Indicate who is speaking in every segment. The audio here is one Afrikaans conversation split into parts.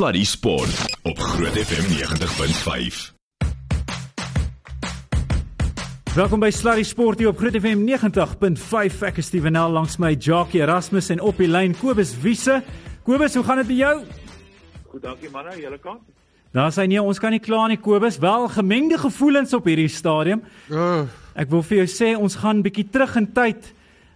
Speaker 1: Sluddy Sport op Groot FM 90.5.
Speaker 2: Welkom by Sluddy Sport hier op Groot FM 90.5. Ek is Stevenel langs my Jackie Erasmus en op die lyn Kobus Wiese. Kobus, hoe gaan dit met jou?
Speaker 3: Goed, dankie manne, julle kant.
Speaker 2: Daar sê nee, ons kan nie kla nie Kobus. Wel gemengde gevoelens op hierdie stadium.
Speaker 4: Oh.
Speaker 2: Ek wil vir jou sê ons gaan bietjie terug in tyd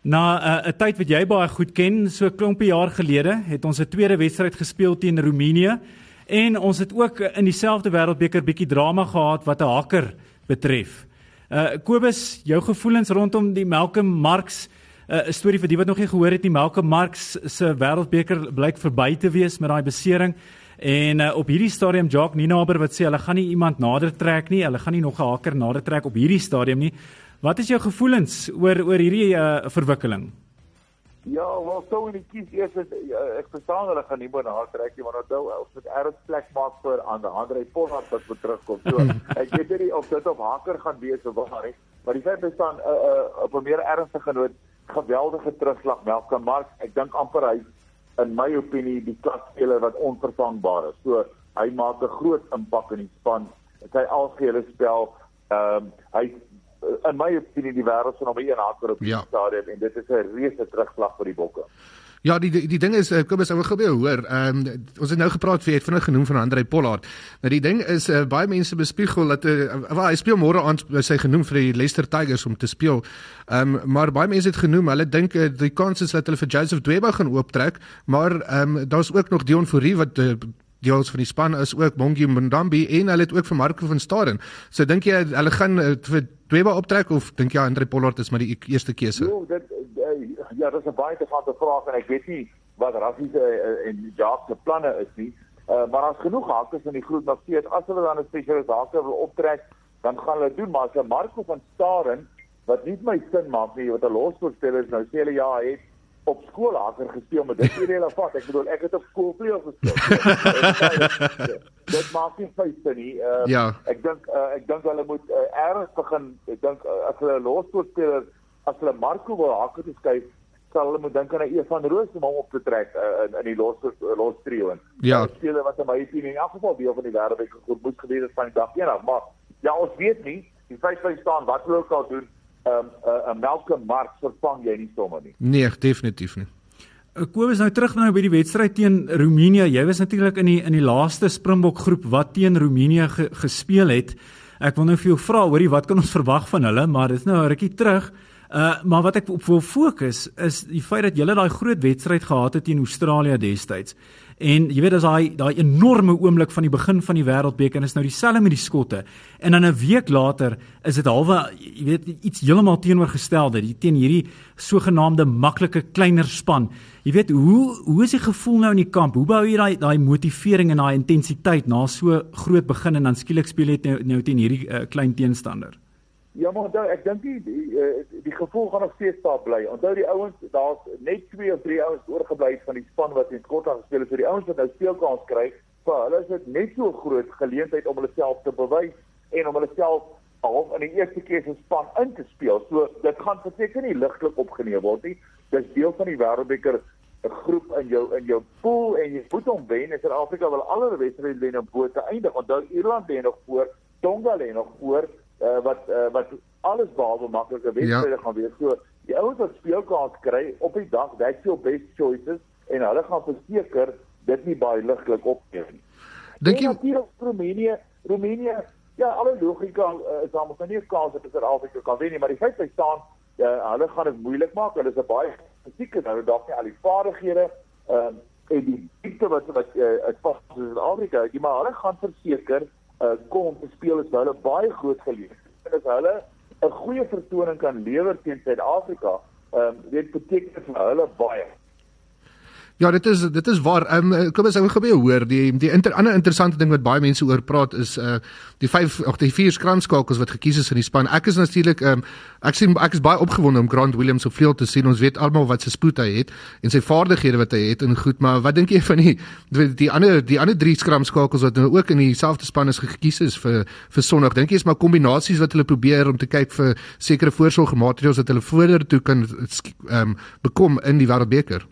Speaker 2: na eh, 'n uh, tyd wat jy baie goed ken. So 'n klompie jaar gelede het ons 'n tweede wedstryd gespeel teen Roemenië en ons het ook in dieselfde wêreldbeker bietjie drama gehad wat 'n hakker betref. Uh Kobus, jou gevoelens rondom die Malcolm Marx 'n uh, storie vir die wat nog nie gehoor het nie. Malcolm Marx se wêreldbeker blyk verby te wees met daai besering. En uh, op hierdie stadium Jacques Ninaber wat sê hulle gaan nie iemand nader trek nie. Hulle gaan nie nog 'n haker nader trek op hierdie stadium nie. Wat is jou gevoelens oor oor hierdie uh, verwikkeling?
Speaker 3: Ja, wel sou in die kies eers het, ja, ek verstaan hulle gaan nie meer na trek nie, maar onthou ons moet erns plek maak vir aan die Andre Pollard wat moet terugkom. So ek weet nie of dit op haker gaan wees of waar nie, maar die feit bestaan uh, uh, op 'n meer ernstige noot geweldige terugslag Melkem Mark. Ek dink amper hy in my opinie die klasspeler wat onvervangbaar is. So hy maak 'n groot impak in die span. Sy algehele spel, ehm um, hy in my opinie die wêreld se nommer 1 haker op die
Speaker 4: Ja.
Speaker 3: stadium en dit is 'n reuse terugslag vir die bokke.
Speaker 4: Ja, die die, die ding is eh, Kobus, ek wil gebeur hoor. Ehm um, ons het nou gepraat vir het vinnig genoem van Andre Pollard. Nou die ding is uh, baie mense bespiegel dat uh, wel hy speel môre aan is hy genoem vir die Leicester Tigers om te speel. Ehm um, maar baie mense het genoem, hulle dink uh, die kans is dat hulle vir Joseph Dweba gaan ooptrek, maar ehm um, daar's ook nog Dion Fourie wat uh, deels van die span is ook Bongi Mbambi en hulle het ook vir Marco van Staden. So dink jy hulle gaan uh, vir Dweba optrek of dink jy Andre Pollard is maar die e-, eerste keuse?
Speaker 3: Jo, dit uh, ja, dis 'n baie interessante vraag en ek weet nie wat Rassie se uh, en Jacques se planne is nie. Uh, maar daar's genoeg hakers in die groep nog steeds. As hulle dan 'n spesialis haker wil optrek, dan gaan hulle doen, maar as 'n Marco van Staden wat nie my sin maak nie, wat 'n losspoorspeler is, nou sê hulle ja, hy het op skool haker gespeel, maar dit is nie relevant. Ek bedoel, ek het op skool vleuel gespeel. dit maak nie feite nie. Uh,
Speaker 4: Ja.
Speaker 3: Ek dink uh, ek dink hulle moet uh, erns begin. Ek dink uh, as hulle 'n losspoorspeler as hulle Marco wil haker toe skuif, sal hulle moet dink aan 'n Evan Roos om hom op te trek uh, in in die los los trio en.
Speaker 4: Ja.
Speaker 3: Die speler wat in my opinie in elk geval deel van die wêreldbeker goed moes gewees het van die dag 1 af, maar ja, ons weet nie. Die feit bly staan wat hulle ook al doen, ehm um, 'n uh, uh, Malcolm Marx vervang jy nie sommer nie.
Speaker 4: Nee, definitief nie.
Speaker 2: Uh, Kobus nou terug nou by die wedstryd teen Roemenië. Jy was natuurlik in die in die laaste Springbok groep wat teen Roemenië ge, gespeel het. Ek wil nou vir jou vra, hoorie, wat kan ons verwag van hulle? Maar dit is nou 'n rukkie terug. Uh maar wat ek op wil fokus is die feit dat julle daai groot wedstryd gehad het teen Australië destyds. En jy weet as daai daai enorme oomblik van die begin van die wêreldbeker en is nou dieselfde met die skotte. En dan 'n week later is dit halwe jy weet iets heeltemal teenoorgestelde, die teen hierdie sogenaamde maklike kleiner span. Jy weet hoe hoe is die gevoel nou in die kamp? Hoe bou jy daai daai motivering en daai intensiteit na so groot begin en dan skielik speel jy nou, nou teen hierdie uh, klein teenstander?
Speaker 3: Ja, maar onthou, ek dink die die, uh, die gevoel gaan nog steeds daar bly. Onthou die ouens, daar's net 2 of 3 ouens oorgebly van die span wat in Skotland gespeel het. So die ouens wat nou speelkans kry, vir hulle is dit net so groot geleentheid om hulle self te bewys en om hulle self half in die eerste keer se span in te speel. So dit gaan verseker nie ligtelik opgeneem word nie. Dis deel van die Wêreldbeker 'n groep in jou in jou pool en jy moet hom wen. En Suid-Afrika wil al hulle wedstryde wen om bo te eindig. Onthou Ierland lê nog voor, Tonga lê nog voor uh, wat uh, wat alles behalwe maklike wedstryde ja. gaan wees. So die ouens wat speelkans kry op die dag, that's your best choices en hulle gaan verseker dit nie baie ligtelik opneem nie.
Speaker 4: Dink jy
Speaker 3: natuurlik Roemenië, Roemenië, ja, alle logika uh, is daar mos nou nie 'n kans dat Suid-Afrika kan wen nie, maar die feit bly staan, uh, hulle gaan dit moeilik maak. Hulle is 'n baie fisieke nou, dalk nie al die vaardighede uh, en die diepte wat wat uh, uit pas in Suid-Afrika het, maar hulle gaan verseker uh, kom om te speel is hulle baie groot geleentheid. En as hulle 'n goeie vertoning kan lewer teen Suid-Afrika, ehm um, dit beteken vir hulle baie.
Speaker 4: Ja, dit is dit is waar. Ehm um, kom ons ou gebeur hoor. Die die inter, ander interessante ding wat baie mense oor praat is uh die vyf of die vier skramskakels wat gekies is in die span. Ek is natuurlik ehm um, ek sien ek is baie opgewonde om Grant Williams op vleuel te sien. Ons weet almal wat sy spoed hy het en sy vaardighede wat hy het en goed, maar wat dink jy van die die, ander die ander drie skramskakels wat nou ook in dieselfde span is gekies is vir vir Sondag? Dink jy is maar kombinasies wat hulle probeer om te kyk vir sekere voorsorgmaatreëls wat hulle vorentoe kan ehm um, bekom in die Wêreldbeker?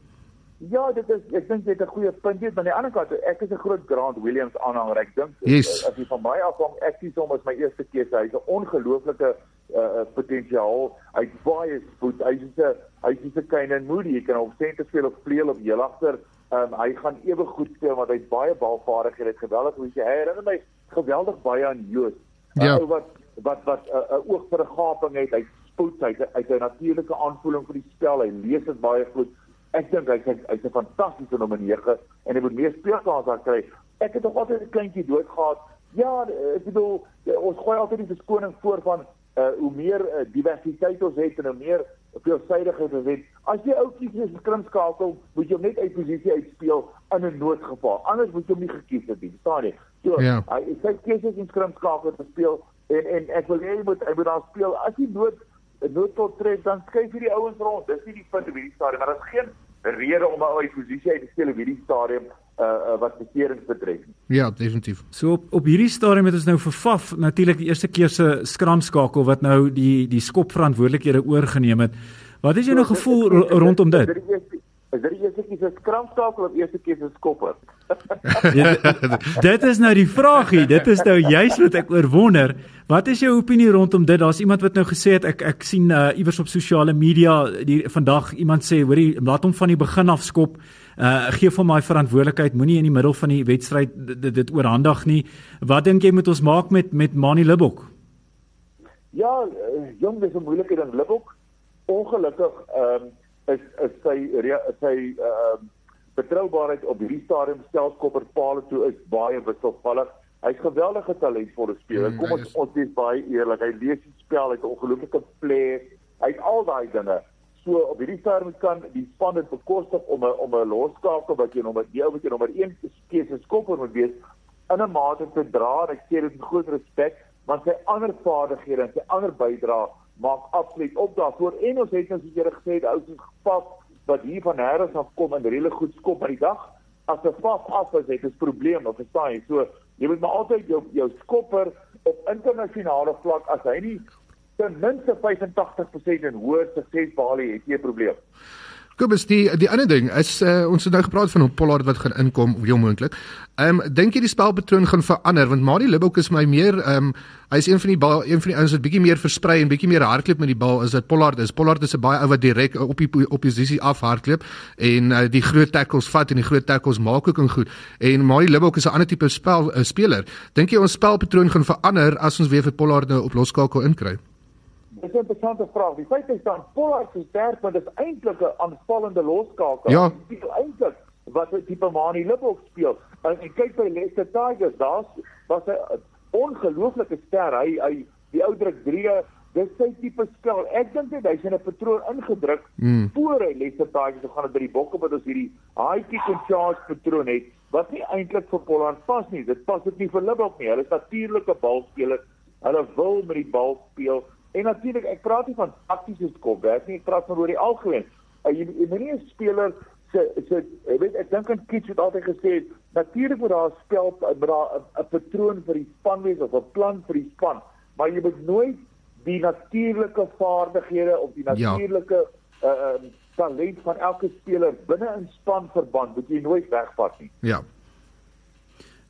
Speaker 3: Ja, dit is ek dink jy het 'n goeie punt hier, maar aan die ander kant, ek is 'n groot Grant Williams aanhanger. Ek dink
Speaker 4: yes.
Speaker 3: as jy van my afhang, ek kies hom as my eerste keuse. Hy's 'n ongelooflike uh potensiaal. Hy's baie spoed. Hy's 'n hy's 'n kind en moody. Jy kan hom senter speel of vleuel of heel agter. Um hy gaan ewe goed speel want hy's baie balvaardig. Hy het geweldig hoe hy herinner my geweldig baie aan Joos.
Speaker 4: Ja.
Speaker 3: Uh, wat wat wat 'n uh, uh, oog vir 'n gaping het. Hy spoed, hy het 'n natuurlike aanvoeling vir die spel. Hy lees dit baie goed. Ek dink hy's hy's 'n fantastiese nommer 9 en hy moet meer speelkanse kry. Ek het nog altyd 'n kleintjie dood gehad. Ja, ek bedoel ons gooi altyd die verskoning voor van uh hoe meer uh, diversiteit ons het en hoe meer veelsidigheid ons het. As jy oudjies is skrimskakel, moet jy hom net uit posisie uitspeel in 'n noodgeval. Anders moet jy hom nie gekies het nie, verstaan jy? So,
Speaker 4: Ja.
Speaker 3: hy uh, sy keuses in skrimskakel te speel en en ek wil hê jy moet hy moet daar speel. As jy nood 'n noodpot tref, dan skuif jy die ouens rond. Dis nie die punt op hierdie stadium, maar daar's geen rede om 'n ou posisie uit te speel op hierdie stadium uh, uh wat beserings betref.
Speaker 4: Ja, definitief.
Speaker 2: So op op hierdie stadium het ons nou vir Faf natuurlik die eerste keer se skramskakel wat nou die die skop verantwoordelikhede oorgeneem het. Wat is jou nou gevoel ro- rondom dit?
Speaker 3: Is dit die eerste- Is dit die eerste keer se skramskakel of eerste keer se skopper?
Speaker 2: Ja, dit is nou die vraagie. Dit is nou juist wat ek oor wonder. Wat is jou opinie rondom dit? Daar's iemand wat nou gesê het ek ek sien uh, iewers op sosiale media die vandag iemand sê hoorie laat hom van die begin af skop. Uh gee vir my verantwoordelikheid. Moenie in die middel van die wedstryd dit, dit oorhandig nie. Wat dink jy moet ons maak met met Mani Libbok?
Speaker 3: Ja, uh, jong, dis 'n moeilikheid in Libbok. Ongelukkig ehm um, is is sy sy ehm uh, betroubaarheid op hierdie stadium stelskopper paal toe is baie wisselvallig. Hy's geweldige talentvolle speler.
Speaker 4: Mm,
Speaker 3: Kom
Speaker 4: hy
Speaker 3: ons
Speaker 4: is.
Speaker 3: ons is baie eerlik. Hy lees die spel, hy't 'n ongelooflike play. Hy't al daai dinge. So op hierdie stadium kan die span dit bekostig om 'n om 'n losskakel wat jy nommer die ou wat jy nommer 1 keuse skopper moet wees in 'n mate te dra. Ek sê dit met groot respek, want sy ander vaardighede en sy ander bydrae maak absoluut op daarvoor. En ons het nou soos jy gesê het, ou se gepas wat hier van nêrens af kom en regtig goed skop by die dag. As 'n vas af is, het 'n probleem, of verstaan jy? So jy moet maar altyd jou jou skopper op internasionale vlak as hy nie ten minste 85% en hoër sukses behaal het jy 'n probleem.
Speaker 4: Kobus, die die ander ding is uh, ons het nou gepraat van hoe Pollard wat gaan inkom, heel moontlik. Ehm um, dink jy die spelpatroon gaan verander want Marie Libbok is my meer ehm um, hy is een van die bal, een van die ouens wat bietjie meer versprei en bietjie meer hardloop met die bal as dit Pollard is. Pollard is 'n baie ou wat direk op die oppositie af hardloop en uh, die groot tackles vat en die groot tackles maak ook en goed. En Marie Libbok is 'n ander tipe spel uh, speler. Dink jy ons spelpatroon gaan verander as ons weer vir Pollard nou op loskakel inkry?
Speaker 3: Dis 'n interessante vraag. Die feit is dan Pollard se sterk, want dit is eintlik 'n aanvallende loskakel.
Speaker 4: Ja.
Speaker 3: Dit is eintlik wat 'n tipe Mani Libbok speel. En, en kyk by Leicester Tigers, daar's was 'n ongelooflike ster. Hy hy die ou druk 3 Dis sy tipe spel. Ek dink dit hy's in 'n patroon ingedruk
Speaker 4: Mm.
Speaker 3: voor hy Leicester Tigers gaan dit by die bokke wat ons hierdie high kick and charge patroon het wat nie eintlik vir Pollard pas nie. Dit pas ook nie vir Libbok nie. Hulle is natuurlike balspelers. Hulle wil met die bal speel. En natuurlik, ek praat nie van taktiese skopwerk nie, ek praat van oor die algemeen. Uh, jy jy moenie 'n speler se se ek weet ek dink aan Kitch het altyd gesê natuurlik moet daar 'n spel moet daar 'n- patroon vir die span wees of 'n plan vir die span, maar jy moet nooit die natuurlike vaardighede of die
Speaker 4: Ja.
Speaker 3: natuurlike uh, uh talent van elke speler binne in spanverband moet jy nooit wegvat nie.
Speaker 4: Ja.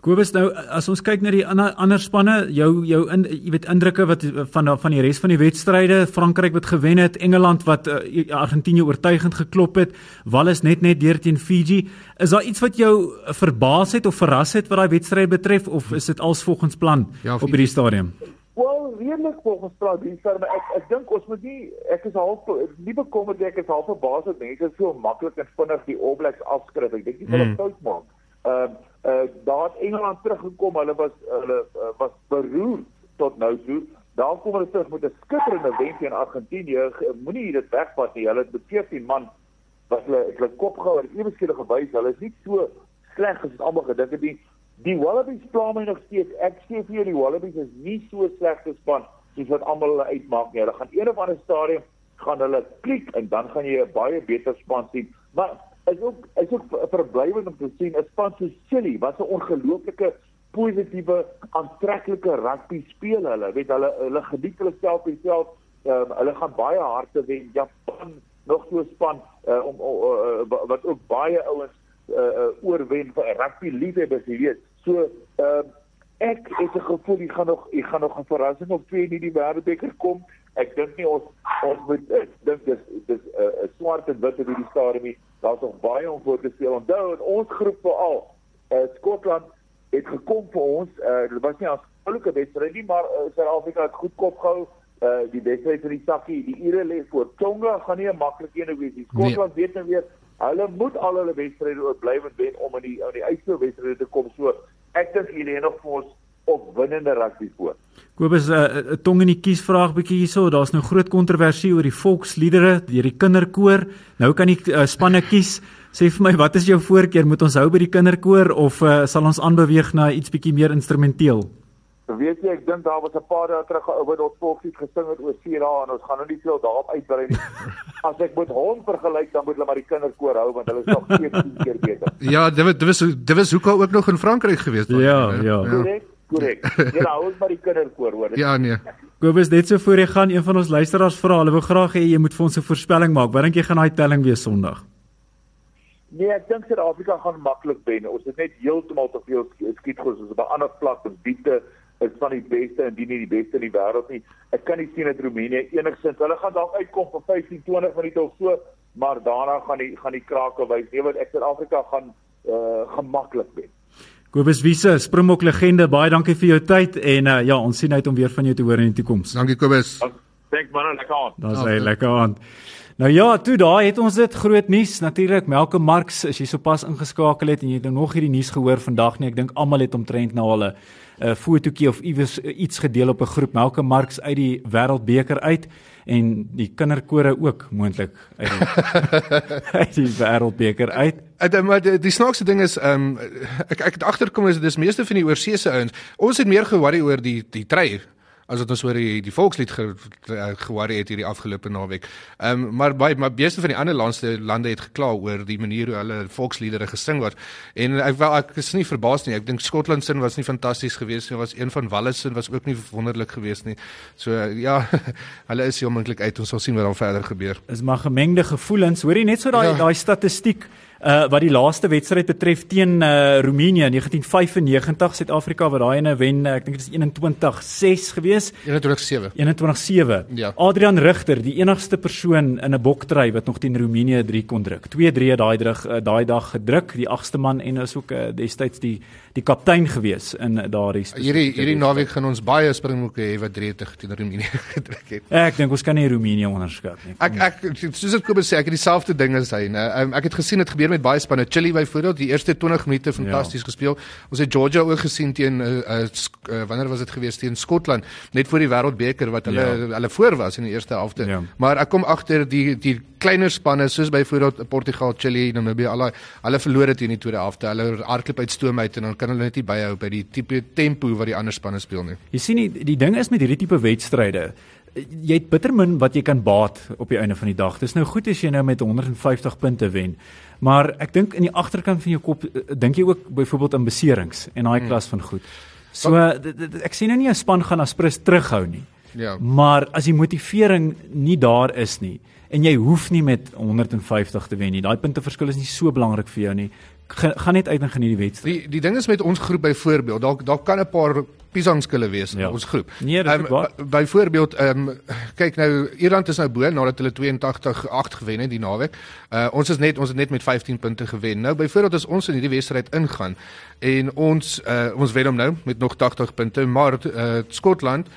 Speaker 2: Kobus nou as ons kyk na die ander ander spanne, jou jou in jy weet indrukke wat van van die res van die wedstryde, Frankryk wat gewen het, Engeland wat uh, Argentinië oortuigend geklop het, Wales net net deur teen Fiji. Is daar iets wat jou verbaas het of verras het wat daai wedstryd betref of is dit als volgens plan
Speaker 4: Ja,
Speaker 2: op hierdie stadium?
Speaker 3: Wel, redelik volgens praat die terme ek ek dink ons moet nie ek is half nie bekommerd ek is half verbaas dat mense so maklik en vinnig die All Blacks afskryf. Ek dink nie hulle
Speaker 2: Hmm.
Speaker 3: fout maak. Ehm uh, daar het Engeland teruggekom. Hulle was hulle uh, was beroer tot nou toe. Daar kom hulle terug met 'n skitterende wen teen Argentinië. Ge- Moenie dit wegvat nie. Hulle het met 14 man wat hulle hulle kop gehou en ewe skielik gewys hulle is nie so sleg as wat almal gedink het nie. Die Wallabies pla my nog steeds. Ek sê vir jou die Wallabies is nie so sleg gespan soos wat almal hulle uitmaak nie. Hulle gaan een of ander stadium gaan hulle klik en dan gaan jy 'n baie beter span sien. Maar is ook is ook ver- verblywend om te sien 'n span so Chili wat 'n ongelooflike positiewe aantreklike rugby speel hulle. Weet hulle hulle geniet hulle self en self. Um, hulle gaan baie hard te wen. Japan nog so span uh, om uh, wat ook baie ouens uh, uh, oorwen vir rugby liefhebbers, jy weet. So uh, ek het 'n gevoel jy gaan nog jy gaan nog 'n verrassing op twee in die wêreldbeker kom. Ek dink nie ons ons moet ek dink dis dis 'n uh, swart en wit op hierdie stadium. Daar's nog baie om voor te speel. Onthou in ons groep veral uh, Skotland het gekom vir ons. Uh, dit was nie 'n oulike wedstryd nie, maar uh, Suid-Afrika het goed kop gehou. Uh, die wedstryd vir die sakkie, die ure lê voor. Tonga gaan nie 'n maklike een wees nie. Skotland nee. weet nou weer hulle moet al hulle wedstryde oorblywend wen om in die in die uitspelwedstryde te kom. So ek dink het nog vir ons opwindende rugby voor.
Speaker 2: Kobus 'n uh, uh, tong in die kies vraag bietjie hierso. Daar's nou groot kontroversie oor die volksliedere deur die kinderkoor. Nou kan die uh, spanne kies. Sê vir my, wat is jou voorkeur? Moet ons hou by die kinderkoor of uh, sal ons aanbeweeg na iets bietjie meer instrumenteel?
Speaker 3: Weet jy, ek dink daar was 'n paar dae terug 'n ou wat ons volkslied gesing het oor Sira en ons gaan nou nie veel daarop uitbrei nie. As ek met hom vergelyk, dan moet hulle maar die kinderkoor hou want hulle is nog 17 keer beter.
Speaker 4: Ja, dit was dit was dit was hoekom ook nog in Frankryk gewees
Speaker 2: was. Ja, ja.
Speaker 3: Korrek, korrek. Ja, hou ons maar die kinderkoor hoor.
Speaker 4: Ja, nee.
Speaker 2: Kobus, net so voor jy gaan, een van ons luisteraars vra, hulle wil graag hê jy moet vir ons 'n voorspelling maak. Wat dink jy gaan daai telling wees Sondag?
Speaker 3: Nee, ek dink Suid-Afrika gaan maklik wen. Ons het net heeltemal te veel skietgoed soos op 'n ander vlak en diepte is van die beste en die nie die beste in die wêreld nie. Ek kan nie sien dat Roemenië enigsins hulle gaan dalk uitkom vir 15, 20 minute of so, maar daarna gaan die gaan die krake wys. Nee, wat ek Suid-Afrika gaan uh gemaklik wen.
Speaker 2: Kobus Wiese, Springbok legende, baie dankie vir jou tyd en uh, ja, ons sien uit om weer van jou te hoor in die toekoms.
Speaker 4: Dankie Kobus.
Speaker 3: Thanks man, lekker aan.
Speaker 2: Daar's hy lekker aan. Nou ja, toe daai het ons dit groot nuus. Natuurlik Melke Marx, as jy sopas ingeskakel het en jy het nou nog hierdie nuus gehoor vandag nie, ek dink almal het omtrent na hulle 'n uh, fotootjie of iewers uh, iets gedeel op 'n groep Melke Marx uit die Wêreldbeker uit en die kinderkore ook moontlik uit die, uit die Wêreldbeker uit.
Speaker 4: Uit maar die, die snaakse ding is ehm um, ek ek het agterkom is dit is meeste van die oorseese ouens. Ons het meer ge-worry oor die die trei as wat ons oor die die volkslied ge-worry het hierdie afgelope naweek. Ehm um, maar baie maar beeste van die ander lande lande het gekla oor die manier hoe hulle volksliedere gesing word. En ek wel ek is nie verbaas nie. Ek dink Skotland se was nie fantasties geweest nie. Was een van Wales se was ook nie wonderlik geweest nie. So ja, hulle is heeltemal uit. Ons sal sien wat dan verder gebeur.
Speaker 2: Is maar gemengde gevoelens. Hoorie net so daai ja. daai statistiek uh wat die laaste wedstryd betref teen uh Roemenië 1995 Suid-Afrika wat daai ene wen uh, ek dink dit is 21-6 gewees.
Speaker 4: 21-7
Speaker 2: 21-7 ja. Adrian Rigter die enigste persoon in 'n boktry wat nog teen Roemenië 3 kon druk. 2-3 daai druk uh, daai dag gedruk. Die agste man en is ook uh, destyds die die kaptein gewees in daardie
Speaker 4: hierdie hierdie naweek gaan ons baie springbokke hê wat 3-0 teen Roemenië gedruk het
Speaker 2: ek dink ons kan nie Roemenië onderskat nie
Speaker 4: ek ek soos ek Kobus sê ek het dieselfde ding as hy nou um, ek het gesien dit gebeur met baie spanne. Chili byvoorbeeld, die eerste 20 minute fantasties ja. gespeel. Ons het Georgia ook gesien teen uh, uh, uh, wanneer was dit gewees teen Skotland, net voor die Wêreldbeker wat hulle ja. hulle voor was in die eerste helfte. Ja. Maar ek kom agter die die kleiner spanne soos byvoorbeeld Portugal, Chili, Namibië, al hulle verloor dit in die tweede helfte. Hulle hardloop uit stoom uit en dan kan hulle net nie byhou by die tipe tempo wat die ander spanne speel nie.
Speaker 2: Jy sien die, die ding is met hierdie tipe wedstryde jy het bitter min wat jy kan baat op die einde van die dag. Dis nou goed as jy nou met 150 punte wen. Maar ek dink in die agterkant van jou kop eh, dink jy ook byvoorbeeld aan beserings en daai hmm. klas van goed. So ek sien nou nie 'n span gaan aspres terughou nie. Ja. Maar as die motivering nie daar is nie en jy hoef nie met 150 te wen nie. Daai punteverskil is nie so belangrik vir jou nie. Gaan net uit en geniet die wedstryd.
Speaker 4: Die die ding is met ons groep byvoorbeeld, dalk dalk kan 'n paar piesangskille wees ja. in ons groep.
Speaker 2: Nee, dit is um,
Speaker 4: byvoorbeeld ehm um, kyk nou Ierland is nou bo nadat hulle 82-8 gewen het die naweek. Uh ons is net ons het net met 15 punte gewen. Nou byvoorbeeld as ons in hierdie wedstryd ingaan en ons uh ons wen hom nou met nog 80 punte, maar uh Skotland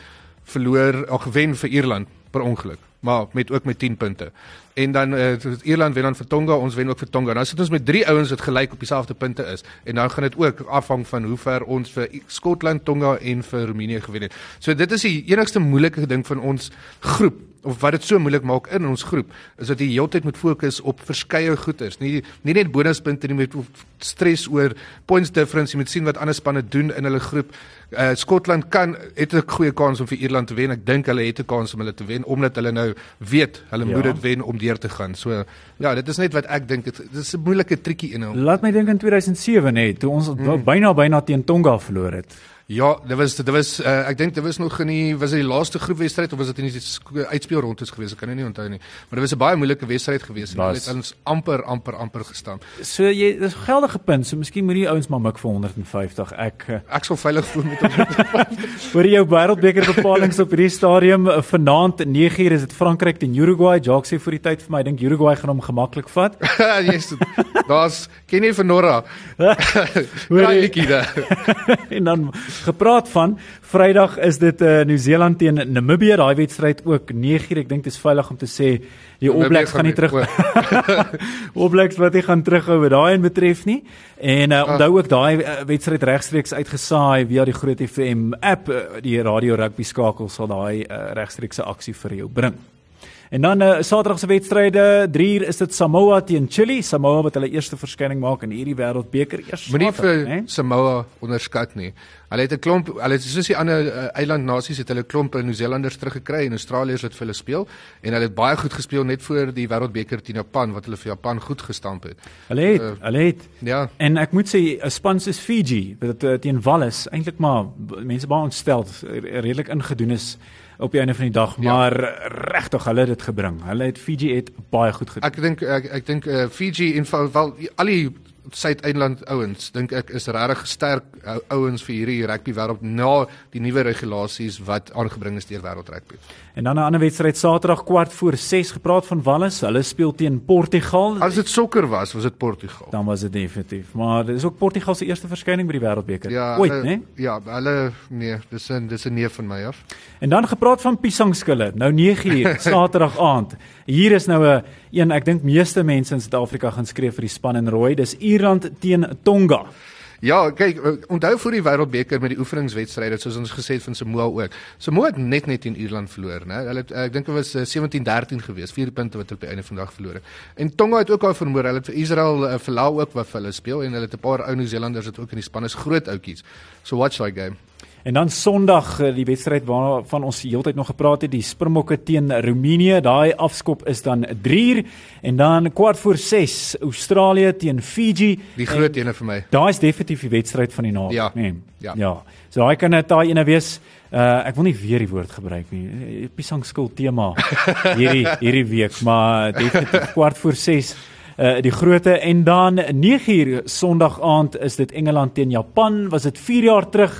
Speaker 4: verloor of gewen vir Ierland per ongeluk maar met ook met 10 punte. En dan uh, Ierland wen dan vir Tonga, ons wen ook vir Tonga. Nou sit ons met drie ouens wat gelyk op dieselfde punte is en dan gaan dit ook afhang van hoe ver ons vir Skotland, Tonga en vir Roemenië gewen het. So dit is die enigste moeilike ding van ons groep of wat dit so moeilik maak in ons groep is dat jy heeltyd moet fokus op verskeie goeters. Nie nie net bonuspunte nie, met stres oor points difference, jy moet sien wat ander spanne doen in hulle groep. Uh Skotland kan het 'n goeie kans om vir Ierland te wen. Ek dink hulle het 'n kans om hulle te wen omdat hulle nou weet hulle ja. moet dit wen om deur te gaan. So ja, dit is net wat ek dink dit is 'n moeilike triekie in hom.
Speaker 2: Laat my dink in 2007 net toe ons hmm. byna byna teen Tonga verloor het.
Speaker 4: Ja, dit was dit was uh, ek dink dit was nog in die was dit die laaste groepwedstryd of was dit in die uitspelrondes gewees? Ek kan nie onthou nie. Maar dit was 'n baie moeilike wedstryd gewees en hulle het ons amper amper amper gestaan.
Speaker 2: So jy dis geldige punt. So miskien moet die ouens maar mik vir 150. Ek uh,
Speaker 4: ek sal veilig voel met 150.
Speaker 2: Hoor jou wêreldbeker bepalinge op hierdie stadium uh, vanaand 9uur is dit Frankryk teen Uruguay. Jacques sê vir die tyd vir my, ek dink Uruguay gaan hom gemaklik vat.
Speaker 4: yes, daar's ken jy van Nora? Hoor jy daar?
Speaker 2: en dan gepraat van Vrydag is dit uh, Nieu-Seeland teen Namibië. Daai wedstryd ook 9uur. Ek dink dit is veilig om te sê die All Blacks gaan nie terug. All Blacks wat nie gaan terughou wat daai en betref nie. En uh, onthou ook daai uh, wedstryd regstreeks uitgesaai via die Groot FM app, uh, die radio rugby skakel sal daai uh, regstreekse aksie vir jou bring. En dan uh, Saterdag se wedstryde, 3uur is dit Samoa teen Chili. Samoa wat hulle eerste verskyning maak in hierdie Wêreldbeker eers.
Speaker 4: Moenie vir nee? Samoa onderskat nie. Hulle het 'n klomp, hulle het soos die ander uh, eilandnasies het hulle klomp Nieu-Seelanders teruggekry en Australiërs wat vir hulle speel en hulle het baie goed gespeel net voor die Wêreldbeker teen Japan wat hulle vir Japan goed gestamp het.
Speaker 2: Hulle het, uh, hulle het.
Speaker 4: Ja.
Speaker 2: En ek moet sê 'n span soos Fiji wat uh, teen Wallis eintlik maar mense baie ontstel redelik ingedoen is op die einde van die dag, ja. maar regtig hulle het dit gebring. Hulle het Fiji het baie goed gedoen.
Speaker 4: Ek dink ek ek dink uh, Fiji en wel al die Suid-Eiland ouens dink ek is regtig sterk ouens vir hierdie rugby wêreld na die nuwe regulasies wat aangebring is deur wêreld rugby.
Speaker 2: En dan 'n ander wedstryd Saterdag kwart voor 6 gepraat van Wallis. Hulle speel teen Portugal.
Speaker 4: As dit sokker was, was dit Portugal.
Speaker 2: Dan was dit definitief. Maar dit is ook Portugal se eerste verskyning by die Wêreldbeker.
Speaker 4: Ja,
Speaker 2: Ooit, né?
Speaker 4: Ja, hulle nee, dis 'n dis 'n nee van my af.
Speaker 2: En dan gepraat van piesangskille. Nou 9uur Saterdag aand. Hier is nou 'n een ek dink meeste mense in Suid-Afrika gaan skree vir die span in rooi. Dis Ierland teen Tonga.
Speaker 4: Ja, kyk, onthou vir die Wêreldbeker met die oefeningswedstryde soos ons gesê het van Samoa ook. Samoa het net net teen Ierland verloor, né? Hulle het ek dink dit was 17-13 geweest, 4 punte wat hulle op die einde van die dag verloor het. En Tonga het ook al verloor. Hulle het vir Israel uh, verlaal ook wat hulle speel en hulle het 'n paar ou Nieu-Seelanders wat ook in die span is, groot outjies. So watch that game.
Speaker 2: En dan Sondag eh, die wedstryd waarvan ons heeltyd nog gepraat het, die Springbokke teen Roemenië. Daai afskop is dan 3 uur en dan kwart voor 6 Australië teen Fiji.
Speaker 4: Die groot ene vir my.
Speaker 2: Daai is definitief die wedstryd van die naweek,
Speaker 4: ja.
Speaker 2: nee.
Speaker 4: Ja.
Speaker 2: Ja. So daai kan dit daai ene wees. Uh ek wil nie weer die woord gebruik nie. Pisang skuld tema hierdie hierdie week, maar definitief kwart voor 6 uh die groote en dan 9uur Sondag aand is dit Engeland teen Japan. Was dit 4 jaar terug?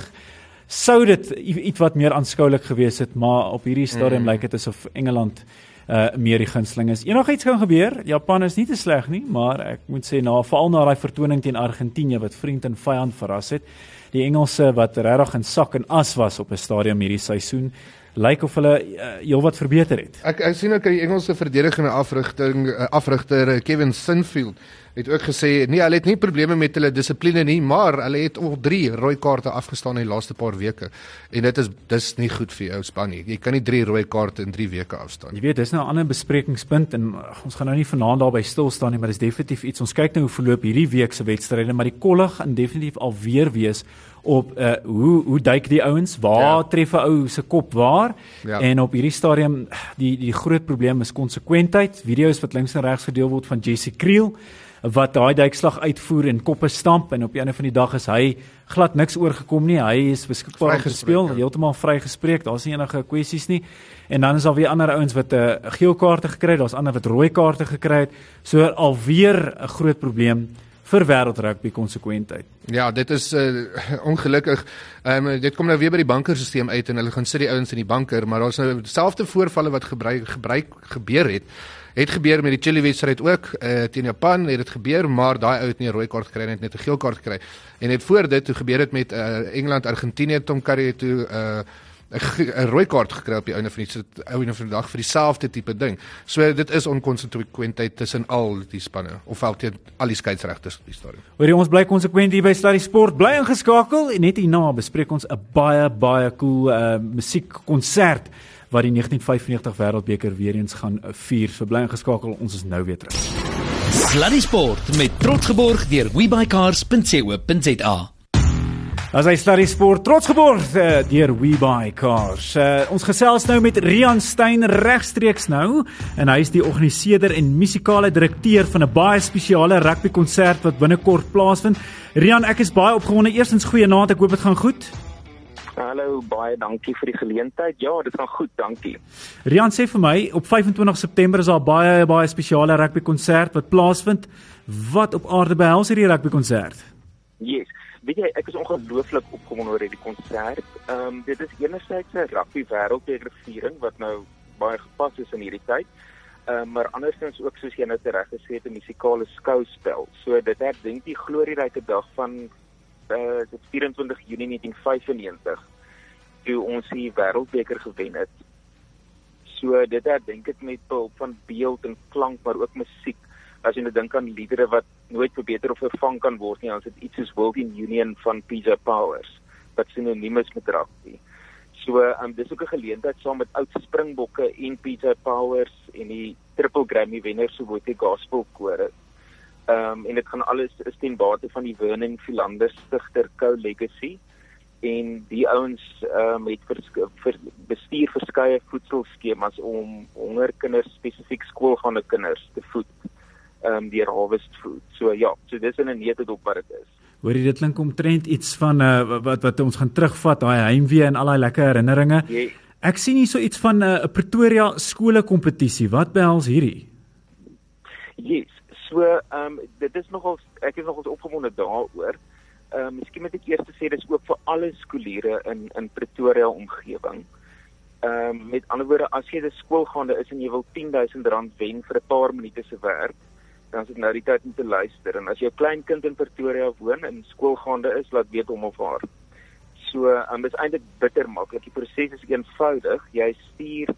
Speaker 2: Sou dit iets wat meer aanskoulik gewees het, maar op hierdie stadium mm. lyk dit asof Engeland uh meer die gunsteling is. Enigiets kan gebeur. Japan is nie te sleg nie, maar ek moet sê na veral na daai vertoning teen Argentinië wat vriend en vyand verras het. Die Engelse wat regtig in sak en as was op 'n stadium hierdie seisoen lyk of hulle uh, heelwat verbeter het.
Speaker 4: Ek ek sien ook die Engelse verdedigende afrigting uh, afrigter Kevin Sinfield het ook gesê nee, hulle het nie probleme met hulle dissipline nie, maar hulle het al 3 rooi kaarte afgestaan in die laaste paar weke. En dit is dis nie goed vir jou span nie. Jy kan nie 3 rooi kaarte in 3 weke afstaan.
Speaker 2: Jy weet, dis nou 'n ander besprekingspunt en ons gaan nou nie vanaand daarby stil staan nie, maar dis definitief iets. Ons kyk nou hoe verloop hierdie week se wedstryde, maar die kollig gaan definitief alweer wees op uh hoe hoe duik die ouens waar ja. tref 'n ou se kop waar ja. en op hierdie stadium die die groot probleem is konsekwentheid video's wat links en regs verdeel word van Jesse Kriel wat daai duikslag uitvoer en koppe stamp en op die einde van die dag is hy glad niks oorgekom nie. Hy is beskikbaar om te speel, ja. heeltemal vrygespreek. Daar's nie enige kwessies nie. En dan is daar weer ander ouens wat 'n uh, geel kaarte gekry het, daar's ander wat rooi kaarte gekry het. So alweer 'n groot probleem vir wêreldrugby konsekwentheid.
Speaker 4: Ja, dit is uh, ongelukkig. Ehm um, dit kom nou weer by die bankerstelsel uit en hulle gaan sit die ouens in die banker, maar daar's nou dieselfde voorvalle wat gebruik gebruik gebeur het het gebeur met die Chile wedstryd ook uh, teen Japan het dit gebeur maar daai ou het nie 'n rooi kaart gekry net net 'n geel kaart gekry en net voor dit toe gebeur dit met uh, Engeland Argentinië Tom Curry toe 'n uh, 'n rooi kaart gekry op die einde van die einde van die dag vir dieselfde tipe ding. So dit is onkonsekwentheid tussen al die spanne of al teen al die skeieregters op die stadion.
Speaker 2: Hoorie ons bly konsekwent hier by Sluddy Sport, bly ingeskakel en net hierna bespreek ons 'n baie baie cool uh, musiekkonsert wat die 1995 Wêreldbeker weer eens gaan vier. So bly ingeskakel, ons is nou weer terug.
Speaker 5: Sluddy Sport met trots geborg deur webycars.co.za.
Speaker 2: As hy Sluddy Sport trots geborg uh, deur WeBuyCars. Uh, ons gesels nou met Rian Stein regstreeks nou en hy is die organiseerder en musikale direkteur van 'n baie spesiale rugbykonsert wat binnekort plaasvind. Rian, ek is baie opgewonde. Eerstens goeie naand, ek hoop dit gaan goed.
Speaker 6: Hallo, baie dankie vir die geleentheid. Ja, dit gaan goed, dankie.
Speaker 2: Rian sê vir my op 25 September is daar baie baie spesiale rugby konsert wat plaasvind. Wat op aarde behels hierdie rugby konsert?
Speaker 6: Yes. Weet jy, ek is ongelooflik opgewonde oor hierdie konsert. Ehm um, dit is enerzijds 'n rugby wêreldbeker viering wat nou baie gepas is in hierdie tyd. Ehm um, maar andersins ook soos jy nou reg gesê het 'n musikale skouspel. So dit herdenk die glorieryke dag van uh dit 24 Junie 1995 toe ons die wêreldbeker gewen het. So dit herdenk ek met behulp van beeld en klank maar ook musiek. As jy nou dink aan liedere wat nooit verbeter of vervang kan word nie, dan is dit iets soos World in Union van PJ Powers wat sinoniem is met rugby. So, um, dis ook 'n geleentheid saam met oud Springbokke en PJ Powers en die Triple Grammy wenner so Wotie Gospel Koor. Ehm um, en dit gaan alles is ten bate van die Vernon Philander Stichter Co Legacy en die ouens ehm um, het vers, vers, bestuur verskeie voedselskemas om hongerkinders spesifiek skoolgaande kinders te voed ehm um, deur harvest food. So ja, so dis in 'n neutedop wat dit is.
Speaker 2: Hoorie dit klink omtrent iets van uh, wat wat ons gaan terugvat daai heimwee en al daai lekker herinneringe.
Speaker 6: Yes.
Speaker 2: Ek sien hier so iets van eh, 'n uh, Pretoria skole kompetisie. Wat behels hierdie?
Speaker 6: Yes. So, ehm um, dit is nogal ek is nogal opgewonde daaroor. Ehm um, miskien moet ek eers sê dis ook vir alle skooliere in in Pretoria omgewing. Ehm um, met ander woorde, as jy 'n skoolgaande is en jy wil R10000 wen vir 'n paar minute se werk, dan is dit nou die tyd om te luister. En as jou klein kind in Pretoria woon en skoolgaande is, laat weet hom of haar. So, ehm um, is eintlik bitter maklik. Die proses is eenvoudig. Jy stuur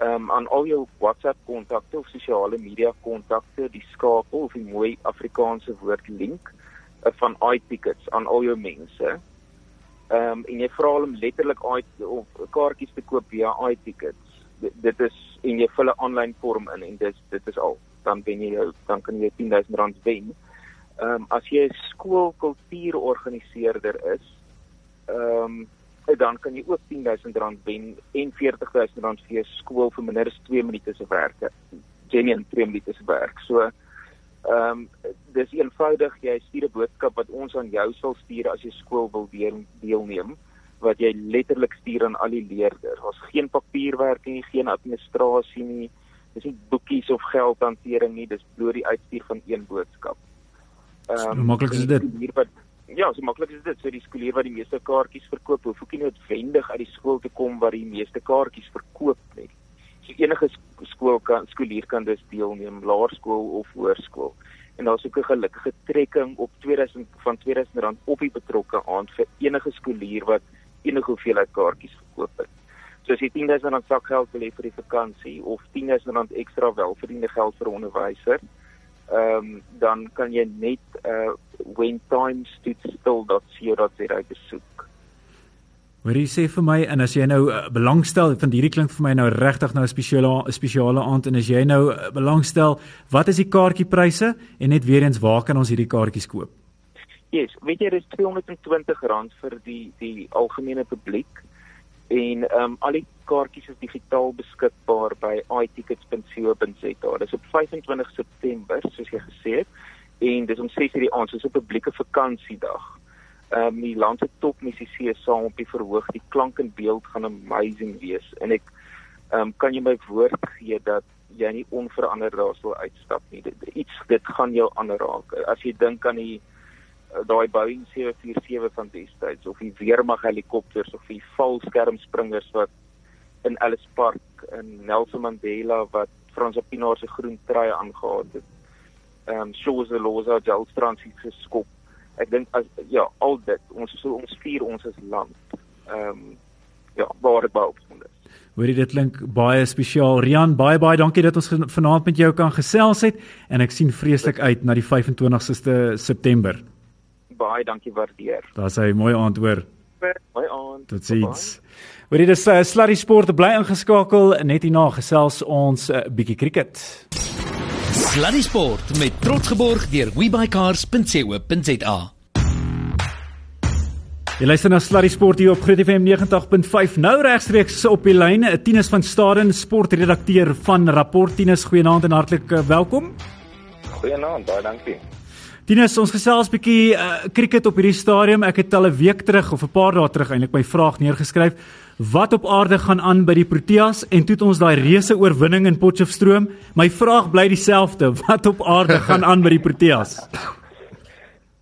Speaker 6: um, aan al jou WhatsApp kontakte of sosiale media kontakte die skakel of die mooi Afrikaanse woord link uh, van iTickets aan al jou mense. Ehm um, en jy vra hulle letterlik uit of kaartjies te koop via iTickets. D dit is en jy vul 'n aanlyn vorm in en dis dit is al. Dan wen jy jou dan kan jy R10000 wen. Ehm um, as jy 'n skoolkultuurorganiseerder is, ehm um, dan kan jy ook R10000 wen en R40000 vir jou skool vir minder as 2 minute se werk. Genien 2 minute se werk. So ehm um, dis eenvoudig jy stuur 'n boodskap wat ons aan jou sal stuur as jy skool wil deel, deelneem wat jy letterlik stuur aan al die leerders. Daar's geen papierwerk nie, geen administrasie nie. Dis nie boekies of geldhantering nie, dis bloot die uitstuur van een boodskap.
Speaker 2: Ehm um, maklik is dit.
Speaker 6: Hier wat ja, so maklik is dit. So die skoolier wat die meeste kaartjies verkoop, hoef ook nie noodwendig uit die skool te kom waar die meeste kaartjies verkoop nie. So enige skool kan skoolier kan dus deelneem, laerskool of hoërskool. En daar's ook 'n gelukkige trekking op 2000 van R2000 op die betrokke aand vir enige skoolier wat enige hoeveelheid kaartjies verkoop het. So as jy R10000 sakgeld wil hê vir die vakansie of R10000 ekstra welverdiende geld vir onderwysers, ehm um, dan kan jy net uh whentimesstoodstill.co.za besoek.
Speaker 2: Wat jy sê vir my en as jy nou uh, belangstel, want hierdie klink vir my nou regtig nou 'n spesiale spesiale aand en as jy nou uh, belangstel, wat is die kaartjiepryse en net weer eens waar kan ons hierdie kaartjies koop?
Speaker 6: Yes, weet jy dis R220 vir die die algemene publiek en ehm um, al die kaartjies is digitaal beskikbaar by itickets.co.za. Dis op 25 September, soos jy gesê het en dis om 6:00 die aand, soos 'n publieke vakansiedag. Ehm um, die land se topmusisië saam op die verhoog, die klank en beeld gaan amazing wees en ek ehm um, kan jy my woord gee dat jy nie onveranderd daar sal uitstap nie. Dit, iets dit gaan jou aanraak. As jy dink aan die daai Boeing 747 van destyds of die weermag helikopters of die valskermspringers wat in Ellis Park in Nelson Mandela wat Frans Pinaar se groen trui aangehaal het ehm um, shows the laws of Jalstrand se geskop. Ek dink as ja, al dit ons so ons vier ons as land. Ehm um, ja, waar dit opgewonde is.
Speaker 2: Hoorie dit klink baie spesiaal. Rian, baie baie dankie dat ons vanaand met jou kan gesels het en ek sien vreeslik uit na die 25ste September.
Speaker 6: Baie dankie waardeer.
Speaker 2: Daar's hy mooi aand hoor.
Speaker 6: Mooi aand.
Speaker 2: Totsiens. Hoorie dis uh, Sluddy Sport bly ingeskakel net hierna gesels ons 'n uh, bietjie cricket.
Speaker 5: Sluddy Sport met trots geborg deur webycars.co.za.
Speaker 2: Jy luister na Sluddy Sport hier op Groot FM 90.5. Nou regstreeks op die lyn, Tinus van Staden, sportredakteur van Rapport Tinus. Goeienaand en hartlik welkom.
Speaker 7: Goeienaand, baie dankie.
Speaker 2: Tinus, ons gesels bietjie uh, cricket op hierdie stadium. Ek het al 'n week terug of 'n paar dae terug eintlik my vraag neergeskryf. Wat op aarde gaan aan by die Proteas en toe het ons daai reuse oorwinning in Potchefstroom. My vraag bly dieselfde. Wat op aarde gaan aan by die Proteas?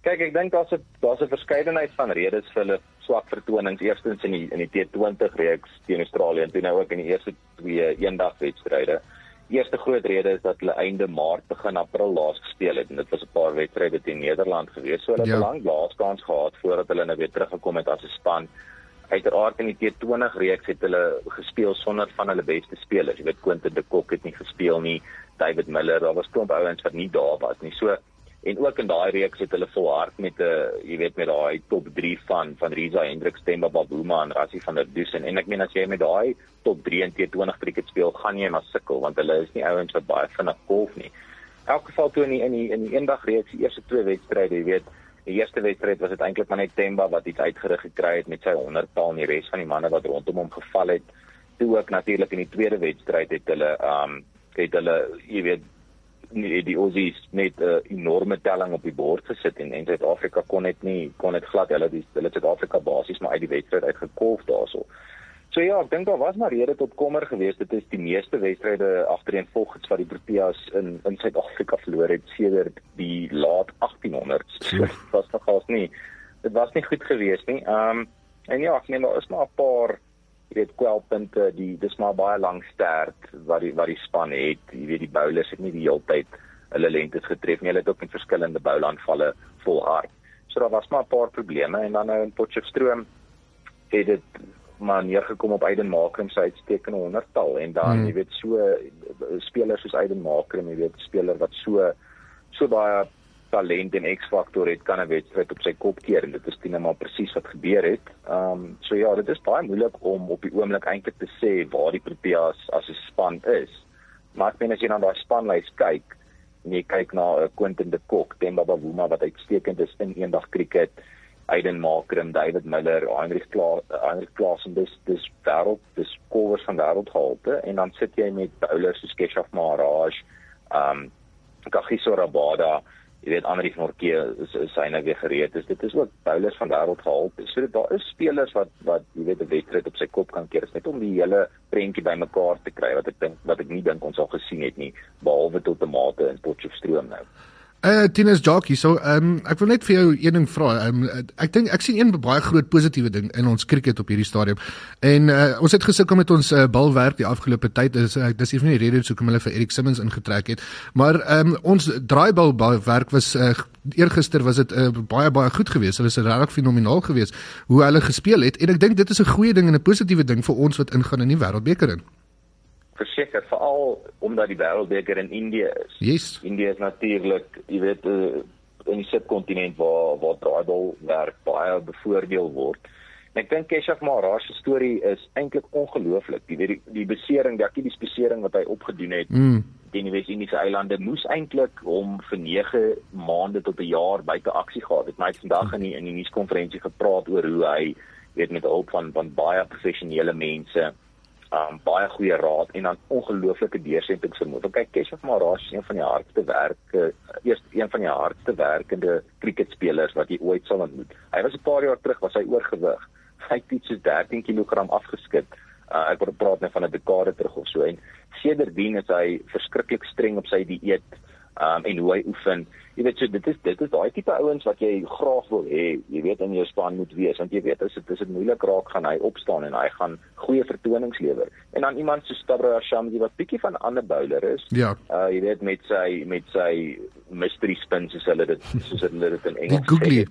Speaker 7: Kyk, ek dink daar's 'n daar's 'n verskeidenheid van redes vir hulle swak vertonings. Eerstens in die in die T20 reeks teen Australië en toe nou ook in die eerste twee eendagwedstryde eerste groot rede is dat hulle einde Maart begin April laas gespeel het en dit was 'n paar wedstryde teen Nederland gewees. So hulle het ja. 'n lang laaskans gehad voordat hulle nou weer teruggekom het as 'n span. Uiteraard in die T20 reeks het hulle gespeel sonder van hulle beste spelers. Jy weet Quentin de Kock het nie gespeel nie, David Miller, daar was klomp ouens wat nie daar was nie. So en ook in daai reeks het hulle volhard met 'n uh, jy weet met daai top 3 van van Riza Hendriks, Themba Bavuma en Rassie van der Dusen en ek meen as jy met daai top 3 in T20 cricket speel, gaan jy maar sukkel want hulle is nie ouens wat baie vinnig golf nie. In elk geval toe in die, in die, in die eendag reeks die eerste twee wedstryde, jy weet, die eerste wedstryd was dit eintlik maar net Themba wat iets uitgerig gekry het met sy 100-tal en die res van die manne wat rondom hom geval het. Toe ook natuurlik in die tweede wedstryd het hulle um het hulle jy weet nie die Aussies net 'n uh, enorme telling op die bord gesit en en Suid-Afrika kon net nie kon net glad hulle die hulle Suid-Afrika basies maar uit die wedstryd uitgekolf daarso. So ja, ek dink daar was maar rede tot kommer geweest. Dit is die meeste wedstryde agtereenvolgens wat die Proteas in in Suid-Afrika verloor het sedert die laat 1800s. So, dit was nogals nie dit was nie goed geweest nie. Ehm um, en ja, ek meen daar is maar 'n paar jy weet kwelpunte die dis maar baie lank sterk wat die wat die span het. Jy weet die bowlers het nie die hele tyd hulle lengtes getref nie. Hulle het ook met verskillende boulanvalle volhard. So daar was maar 'n paar probleme en dan nou in Potchefstroom het dit maar neergekom op Aiden Makrum se uitstekende honderdtal en dan hmm. jy weet so spelers soos Aiden Makrum jy weet speler wat so so baie talent en X-faktor het kan 'n wedstryd op sy kop keer en dit is teen maar presies wat gebeur het. Ehm um, so ja, dit is baie moeilik om op die oomblik eintlik te sê waar die Proteas as 'n span is. Maar ek meen as jy na daai spanlys kyk en jy kyk na uh, Quentin de Kock, Themba Bavuma wat uitstekend is in eendag cricket, Aiden Makrum, David Miller, Heinrich Klaas, Heinrich Klaas en dis dis wêreld, dis kowers van wêreldhalte en dan sit jy met bowlers soos Keshav Maharaj, ehm um, Kagiso Rabada jy weet Andri Morke is is hy nou weer gereed. Is dit is ook bowlers van wêreld gehaal so dit daar is spelers wat wat jy weet 'n wedstryd op sy kop kan keer. Is net om die hele prentjie bymekaar te kry wat ek dink wat ek nie dink ons al gesien het nie behalwe tot 'n mate in Potchefstroom nou
Speaker 4: Uh Tinus Jockey, so ehm um, ek wil net vir jou een ding vra. Um, ek dink ek sien een baie groot positiewe ding in ons cricket op hierdie stadium. En uh ons het gesukkel met ons uh, balwerk die afgelope tyd. Dis uh, dis een van die redes hoekom hulle vir Erik Simmons ingetrek het. Maar ehm um, ons draaibal werk was uh, eergister was dit uh, baie baie goed geweest. Hulle was regtig fenomenaal geweest hoe hulle gespeel het en ek dink dit is 'n goeie ding en 'n positiewe ding vir ons wat ingaan in die wêreldbeker in
Speaker 7: verseker veral omdat die wêreldbeker in Indië is.
Speaker 4: Yes.
Speaker 7: Indië is natuurlik, jy weet, uh, in die subkontinent waar waar draaibal werk baie bevoordeel word. En ek dink Keshav Maharaj se storie is eintlik ongelooflik. Jy weet die, die besering, die akkie besering wat hy opgedoen het mm. teen die Wes-Indiese eilande moes eintlik hom vir 9 maande tot 'n jaar buite aksie gehad het. Maar hy het vandag in die, in die nuuskonferensie gepraat oor hoe hy weet met hulp van van baie professionele mense um, baie goeie raad en dan ongelooflike deursettingsvermoë. Kyk, Keshav Maharaj is een van die hardste werke, eers een van die hardste werkende cricketspelers wat jy ooit sal ontmoet. Hy was 'n paar jaar terug was hy oorgewig. Hy het iets so 13 kg afgeskit. Uh, ek word praat net van 'n dekade terug of so en sedertdien is hy verskriklik streng op sy dieet um, en hoe hy oefen. Jy weet so dit is dit is daai tipe ouens wat jy graag wil hê jy weet in jou span moet wees. Want jy weet as dit is dit moeilik raak gaan hy opstaan en hy gaan goeie vertonings lewer. En dan iemand so Stabra Shamsi wat bietjie van 'n ander bowler is
Speaker 4: ja.
Speaker 7: uh, jy weet met sy met sy mystery spins soos hulle dit soos hulle dit in Engels
Speaker 4: sê.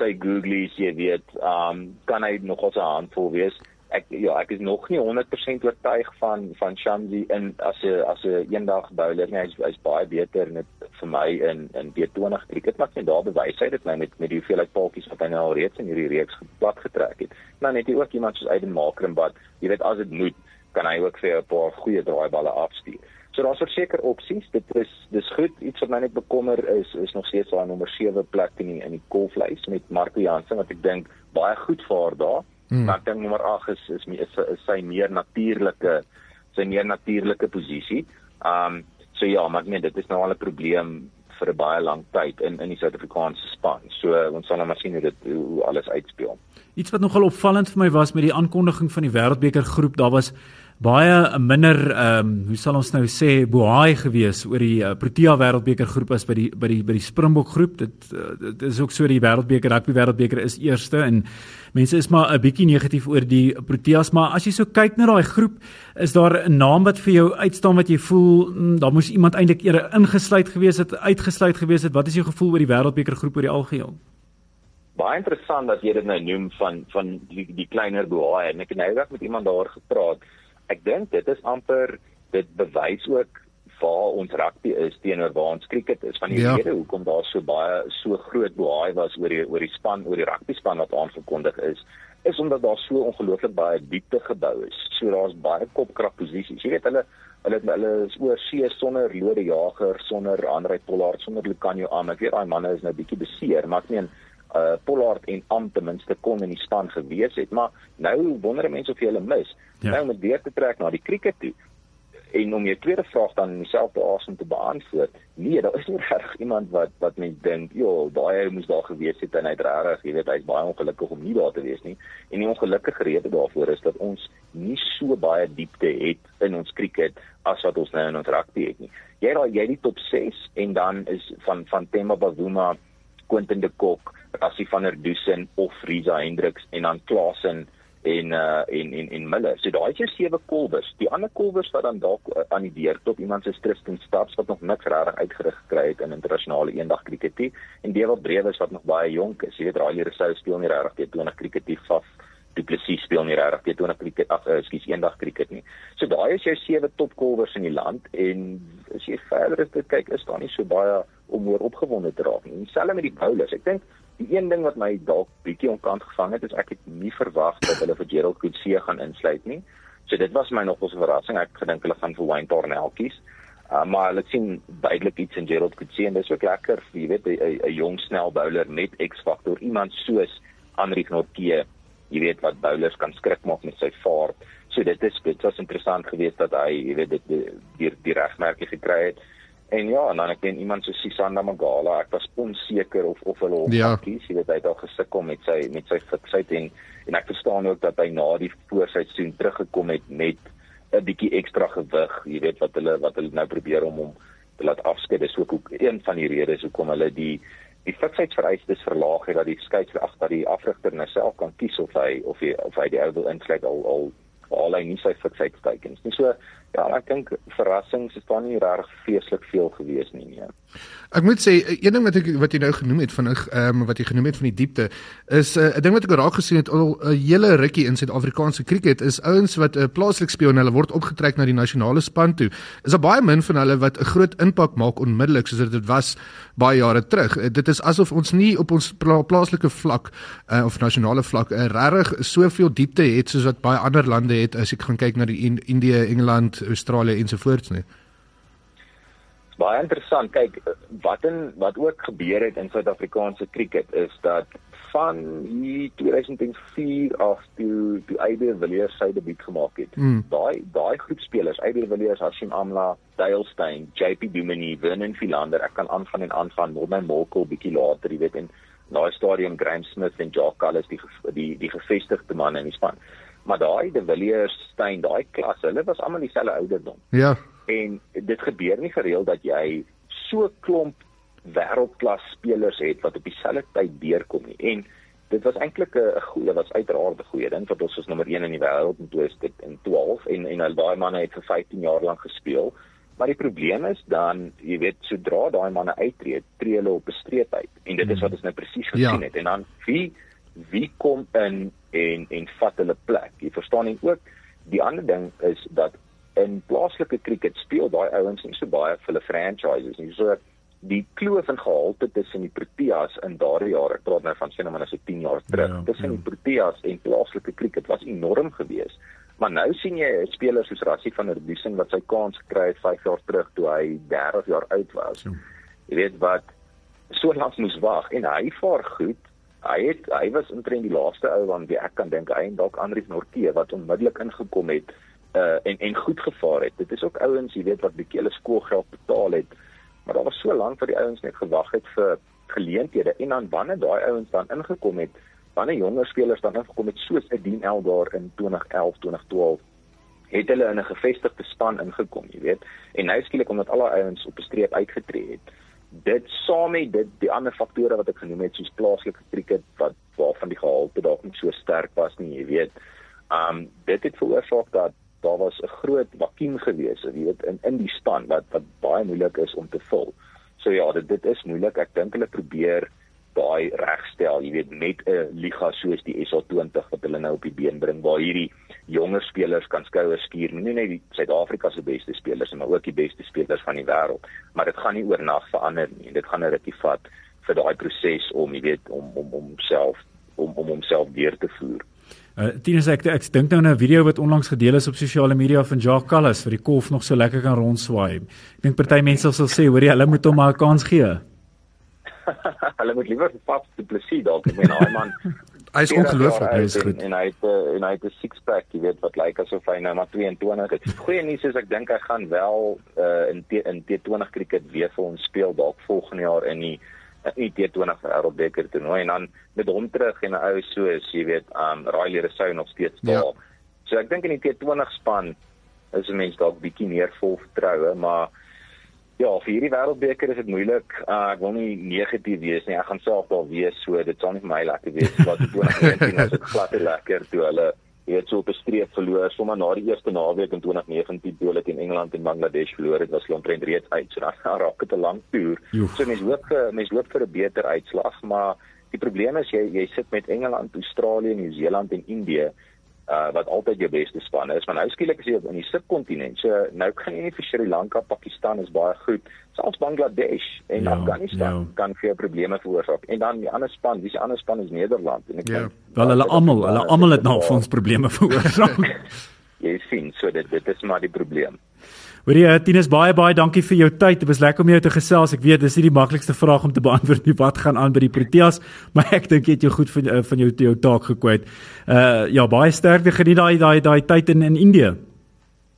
Speaker 7: Sy googlies jy weet um, kan hy nog ons handvol wees ek ja, ek is nog nie 100% oortuig van van Shamsi in as 'n as 'n eendag bowler nie. Hy's hy's baie beter net vir my in in B20 cricket, maar sien daar bewys hy dit nou met met die hoeveelheid paaltjies wat hy nou al reeds in hierdie reeks plat getrek het. Maar net ook iemand soos Aiden Makrum wat jy weet as dit moet, kan hy ook vir 'n paar goeie draaiballe afstuur. So daar's verseker opsies. Dit is dis goed. Iets wat my net bekommer is is nog steeds daai nommer 7 plek in die in die golflys met Marco Jansen wat ek dink baie goed vaar daar. Hmm. Maar ek dink nommer 8 is is, is is sy meer natuurlike sy meer natuurlike posisie. Um so ja, maar nee, dit is nou al 'n probleem vir 'n baie lang tyd in in die Suid-Afrikaanse span. So ons sal nou maar sien hoe dit hoe alles uitspeel.
Speaker 2: Iets wat nogal opvallend vir my was met die aankondiging van die Wêreldbeker groep, daar was baie minder ehm um, hoe sal ons nou sê bohaai gewees oor die uh, Protea Wêreldbeker groep as by die by die by die Springbok groep. Dit uh, dit is ook so die Wêreldbeker rugby Wêreldbeker is eerste en mense is maar 'n bietjie negatief oor die Proteas, maar as jy so kyk na daai groep, is daar 'n naam wat vir jou uitstaan wat jy voel mm, daar moes iemand eintlik eerder ingesluit gewees het, uitgesluit gewees het. Wat is jou gevoel oor die Wêreldbeker groep oor die algeheel?
Speaker 7: Baie interessant dat jy dit nou noem van van die die kleiner bohaai en ek het nou net met iemand daar gepraat ek dink dit is amper dit bewys ook waar ons rugby is teenoor waar ons cricket is van die ja. rede hoekom daar so baie so groot boei was oor die oor die span oor die rugby span wat aangekondig is is omdat daar so ongelooflik baie diepte gebou is. So daar's baie kopkrag posisies. Jy weet hulle hulle hulle is oor see sonder Lode Jager, sonder Andre Pollard, sonder Lucanio Am. Ek weet daai manne is nou bietjie beseer, maar ek meen uh Pollard en Am ten minste kon in die span gewees het, maar nou wonder mense of jy hulle mis. Ja. Nou met weer te trek na die cricket toe. En om jou tweede vraag dan in dieselfde asem te beantwoord. Nee, daar is nie reg iemand wat wat mens dink, "Jo, daai moes daar gewees het en hy't regtig, jy weet, hy's baie ongelukkig om nie daar te wees nie." En die ongelukkige rede daarvoor is dat ons nie so baie diepte het in ons cricket as wat ons nou in ons rugby het nie. Jy raai jy die top 6 en dan is van van Themba Bavuma, Quentin de Kock, Rassie van der Dusen of Riza Hendriks en dan Klasen en uh en en en Miller. So daai jou sewe kolbers. Die ander kolbers wat dan dalk uh, aan die deur tot iemand se Tristan Staps wat nog niks regtig uitgerig gekry het in internasionale eendag kriketie en Dewald Brewes wat nog baie jonk is. Jy weet Riley Rousseau speel nie regtig teen 20 kriketie vas. Du Plessis speel nie regtig teen 20 kriket ag ekskuus eendag kriket nie. So daai is jou sewe top kolbers in die land en as jy verder is dit kyk is daar nie so baie om oor opgewonde te raak nie. Dieselfde met die bowlers. Ek dink Die een ding wat my dalk bietjie onkant gevang het, is ek het nie verwag dat hulle vir Gerald Coetzee gaan insluit nie. So dit was my nog 'n verrassing. Ek gedink hulle gaan vir Wayne Tornell kies. Uh, maar hulle sien duidelik iets in Gerald Coetzee en dis ook lekker, jy weet, 'n jong snel bowler met X-faktor, iemand soos Henrik Nortje, jy weet wat bowlers kan skrik maak met sy vaart. So dit is dit was interessant geweest dat hy, jy weet, dit die die, die regmerke gekry het. En ja, en dan ek ken iemand so Sisanda Magala, ek was onseker of of hulle hom ja. kies, jy weet hy het al gesukkel met sy met sy fiksheid en en ek verstaan ook dat hy na die voorseisoen teruggekom het met 'n bietjie ekstra gewig, jy weet wat hulle wat hulle nou probeer om hom te laat afskeid. Dis ook een van die redes hoekom hulle die die fiksheidsvereistes verlaag het dat die skeieer agter die afrigter nou self kan kies of hy of hy of hy die ou wil insluit al al al hy nie sy fiksheidsteikens nie. So ja, ek dink verrassings is daar nie reg feeslik veel gewees nie nie.
Speaker 4: Ek moet sê een ding wat ek wat jy nou genoem het van ehm um, wat jy genoem het van die diepte is eh, 'n uh, ding wat ek raak gesien het al 'n hele rukkie in Suid-Afrikaanse cricket is ouens wat uh, plaaslik speel en hulle word opgetrek na die nasionale span toe. Is daar baie min van hulle wat 'n groot impak maak onmiddellik soos dit was baie jare terug. Uh, dit is asof ons nie op ons pla plaaslike vlak uh, of nasionale vlak uh, regtig soveel diepte het soos wat baie ander lande het as ek gaan kyk na die Indië, Engeland, Australië ensovoorts nie.
Speaker 7: Baie interessant. Kyk, wat in wat ook gebeur het in Suid-Afrikaanse cricket is dat van hier 2004 af toe toe Aibe Villiers sy debuut gemaak het. Mm. Daai daai groep spelers, Aibe Villiers, Hashim Amla, Dale Steyn, JP Duminy, Vernon Philander, ek kan aangaan en aangaan, Morne Molko bietjie later, jy weet en daai stadium Graham Smith en Jock Callis die die die gevestigde manne in die span maar daai De Villiers, Steyn, daai klas, hulle was almal dieselfde ouderdom.
Speaker 4: Ja.
Speaker 7: En dit gebeur nie gereeld dat jy so klomp wêreldklas spelers het wat op dieselfde tyd deurkom nie. En dit was eintlik 'n goeie, was uiteraard 'n goeie ding want ons was nommer 1 in die wêreld in 2012 en en al daai manne het vir 15 jaar lank gespeel. Maar die probleem is dan, jy weet, sodra daai manne uittreed, tree hulle op 'n streep uit. En dit is wat ons nou presies gesien ja. het. En dan wie wie kom in en en vat hulle plek. Jy verstaan en ook die ander ding is dat in plaaslike cricket speel daai ouens nie so baie vir hulle franchises nie. So die kloof en gehalte tussen die Proteas in daardie jare, ek praat nou van sien maar as ek 10 jaar terug, ja, tussen ja. die Proteas en plaaslike cricket was enorm geweest. Maar nou sien jy 'n speler soos Rassie van der Duisen wat sy kans gekry het 5 jaar terug toe hy 30 jaar oud was. Ja. Jy weet wat so lank moes wag en hy vaar goed hy het hy was omtrent die laaste ou aan wie ek kan dink hy en dalk Andrius Nortje wat onmiddellik ingekom het uh en en goed gevaar het. Dit is ook ouens, jy weet wat bietjie hulle skoolgeld betaal het. maar daar was so lank wat die ouens net gewag het vir geleenthede en dan wanneer daai ouens dan ingekom het, wanneer jonger spelers dan ingekom het soos Edien Elgar in 2011, 2012 het hulle in 'n gevestigde span ingekom, jy weet. En nou skielik omdat al die ouens op 'n streep uitgetree het, dit saam met dit die ander faktore wat ek genoem het soos plaaslike krieket wat waarvan die gehalte dalk nie so sterk was nie, jy weet. Um dit het veroorsaak dat daar was 'n groot vakuum gewees, jy weet, in in die span wat wat baie moeilik is om te vul. So ja, dit dit is moeilik. Ek dink hulle probeer daai regstel, jy weet, met 'n liga soos die SA20 wat hulle nou op die been bring waar hierdie jonger spelers kan skouers skuur, nie net die Suid-Afrika se beste spelers, maar ook die beste spelers van die wêreld. Maar dit gaan nie oornag verander nie. Dit gaan 'n rukkie vat vir daai proses om, jy weet, om om homself om om homself deur te voer.
Speaker 2: Uh, Tinus ek ek dink nou aan 'n video wat onlangs gedeel is op sosiale media van Jacques Callis vir die kolf nog so lekker kan rondswaai. Ek dink party mense sal sê hoor jy hulle moet hom maar 'n kans gee.
Speaker 7: hulle moet liewer vas te plesier dalk ek meen daai man
Speaker 4: hy is ongelooflik
Speaker 7: hy is goed en hy het uh, en hy het 'n six pack jy weet wat lyk asof hy nou maar 22 is goeie nuus is ek dink hy gaan wel uh, in T, in T20 cricket weer vir ons speel dalk volgende jaar in die in die T20 wêreldbeker toernooi en dan met hom terug en 'n ou soos jy weet um Riley Rousseau nog steeds daar ja. so ek dink in die T20 span is 'n mens dalk bietjie meer vol vertroue maar Ja, vir hierdie wêreldbeker is dit moeilik. Uh, ek wil nie negatief wees nie. Ek gaan self daar wees, so dit sal nie vir my lekker wees wat 2019 was. Dit glad nie lekker toe hulle het so op 'n streep verloor sommer na die eerste naweek in 2019 toe hulle teen Engeland en Bangladesh verloor het. Was hulle omtrent reeds uit. So dan raak dit 'n lang toer. So mense hoop vir mense hoop vir 'n beter uitslag, maar die probleem is jy jy sit met Engeland, Australië, Nieu-Seeland en Indië uh wat altyd jou beste spanne is. Maar nou skielik is jy in die subkontinent. So nou kan jy nie vir Sri Lanka, Pakistan is baie goed. Selfs Bangladesh en ja, Afghanistan ja. kan vir probleme veroorsaak. En dan die ander span, wie se ander span is Nederland en ek
Speaker 2: ja. wel hulle almal, hulle almal het nou vir ons probleme veroorsaak.
Speaker 7: jy sien, so dit dit is maar die probleem.
Speaker 2: Hoorie, Tinus baie baie dankie vir jou tyd. Dit was lekker om jou te gesels. Ek weet dis nie die maklikste vraag om te beantwoord nie. Wat gaan aan by die Proteas? Maar ek dink jy het jou goed van uh, van jou jou taak gekwyt. Uh ja, baie sterkte geniet daai daai daai tyd in in Indië.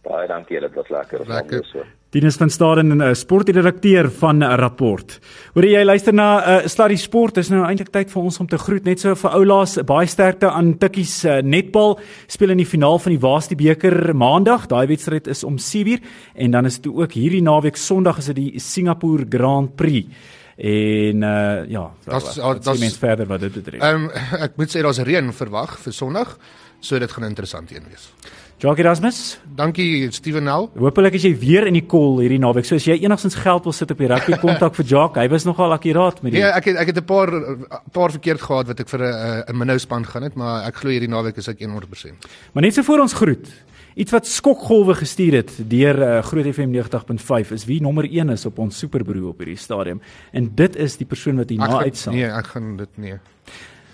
Speaker 7: Baie dankie, dit was lekker.
Speaker 4: Lekker.
Speaker 7: So.
Speaker 2: Dinus van Staden 'n uh, sportredakteur van 'n uh, rapport. Hoor jy luister na 'n uh, Sluddy Sport. Dis nou eintlik tyd vir ons om te groet net so vir oulaas baie sterkte aan Tikkies uh, netbal speel in die finaal van die Waasti beker maandag. Daai wedstryd is om 7uur en dan is dit ook hierdie naweek Sondag is dit die Singapore Grand Prix. En uh ja,
Speaker 4: daar's daar's
Speaker 2: mens verder wat dit betref.
Speaker 4: Ehm um, ek moet sê daar's reën verwag vir Sondag, so dit gaan interessant een wees.
Speaker 2: Jacques Erasmus.
Speaker 4: Dankie Steven Nel.
Speaker 2: Hoopelik is jy weer in die kol hierdie naweek. So as jy enigstens geld wil sit op die rugby kontak vir Jacques, hy was nogal akkuraat met die
Speaker 4: Nee, ek het ek het 'n paar paar verkeerd gehad wat ek vir 'n 'n minnow span gaan het, maar ek glo hierdie naweek is ek 100%.
Speaker 2: Maar net so voor ons groet. Iets wat skokgolwe gestuur het deur uh, Groot FM 90.5 is wie nommer 1 is op ons superbroer op hierdie stadium. En dit is die persoon wat hier na uitsaam.
Speaker 4: Nee, ek gaan dit nee.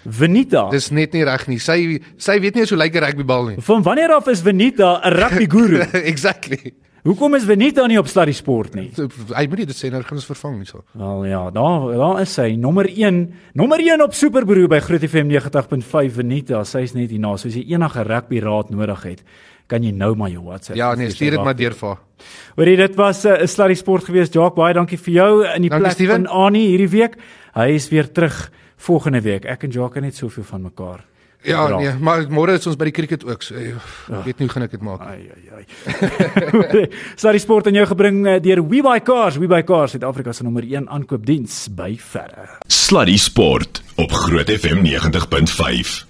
Speaker 2: Venita.
Speaker 4: Dis net nie reg nie. Sy sy weet nie hoe so lyk 'n rugbybal nie.
Speaker 2: Van wanneer af is Venita 'n rugby guru?
Speaker 4: exactly.
Speaker 2: Hoekom is Venita nie op Sluddy Sport nie?
Speaker 4: Hy moet dit sê nou gaan ons vervang nie so.
Speaker 2: Wel ja, daar daar is sy nommer 1, nommer 1 op Superbroer by Groot FM 90.5 Venita. Sy's net hierna, so as jy enige rugby raad nodig het, kan jy nou maar jou WhatsApp.
Speaker 4: Ja, nee, stuur dit maar deur vir.
Speaker 2: Hoorie, dit was 'n uh, Sluddy Sport geweest. Jacques, baie dankie vir jou in die
Speaker 4: dankie,
Speaker 2: plek
Speaker 4: Steven.
Speaker 2: van Annie hierdie week. Hy is weer terug volgende week. Ek en Jacques net soveel van mekaar.
Speaker 4: Ja,
Speaker 2: Dra.
Speaker 4: nee, maar môre is ons by die cricket ook. So, ek ja. weet nie hoe gaan ek dit maak.
Speaker 2: Ai ai ai. Sluddy Sport aan jou gebring uh, deur WeBuyCars. WeBuyCars, Suid-Afrika se nommer 1 aankoopdiens by verre.
Speaker 1: Sluddy Sport op Groot FM 90.5.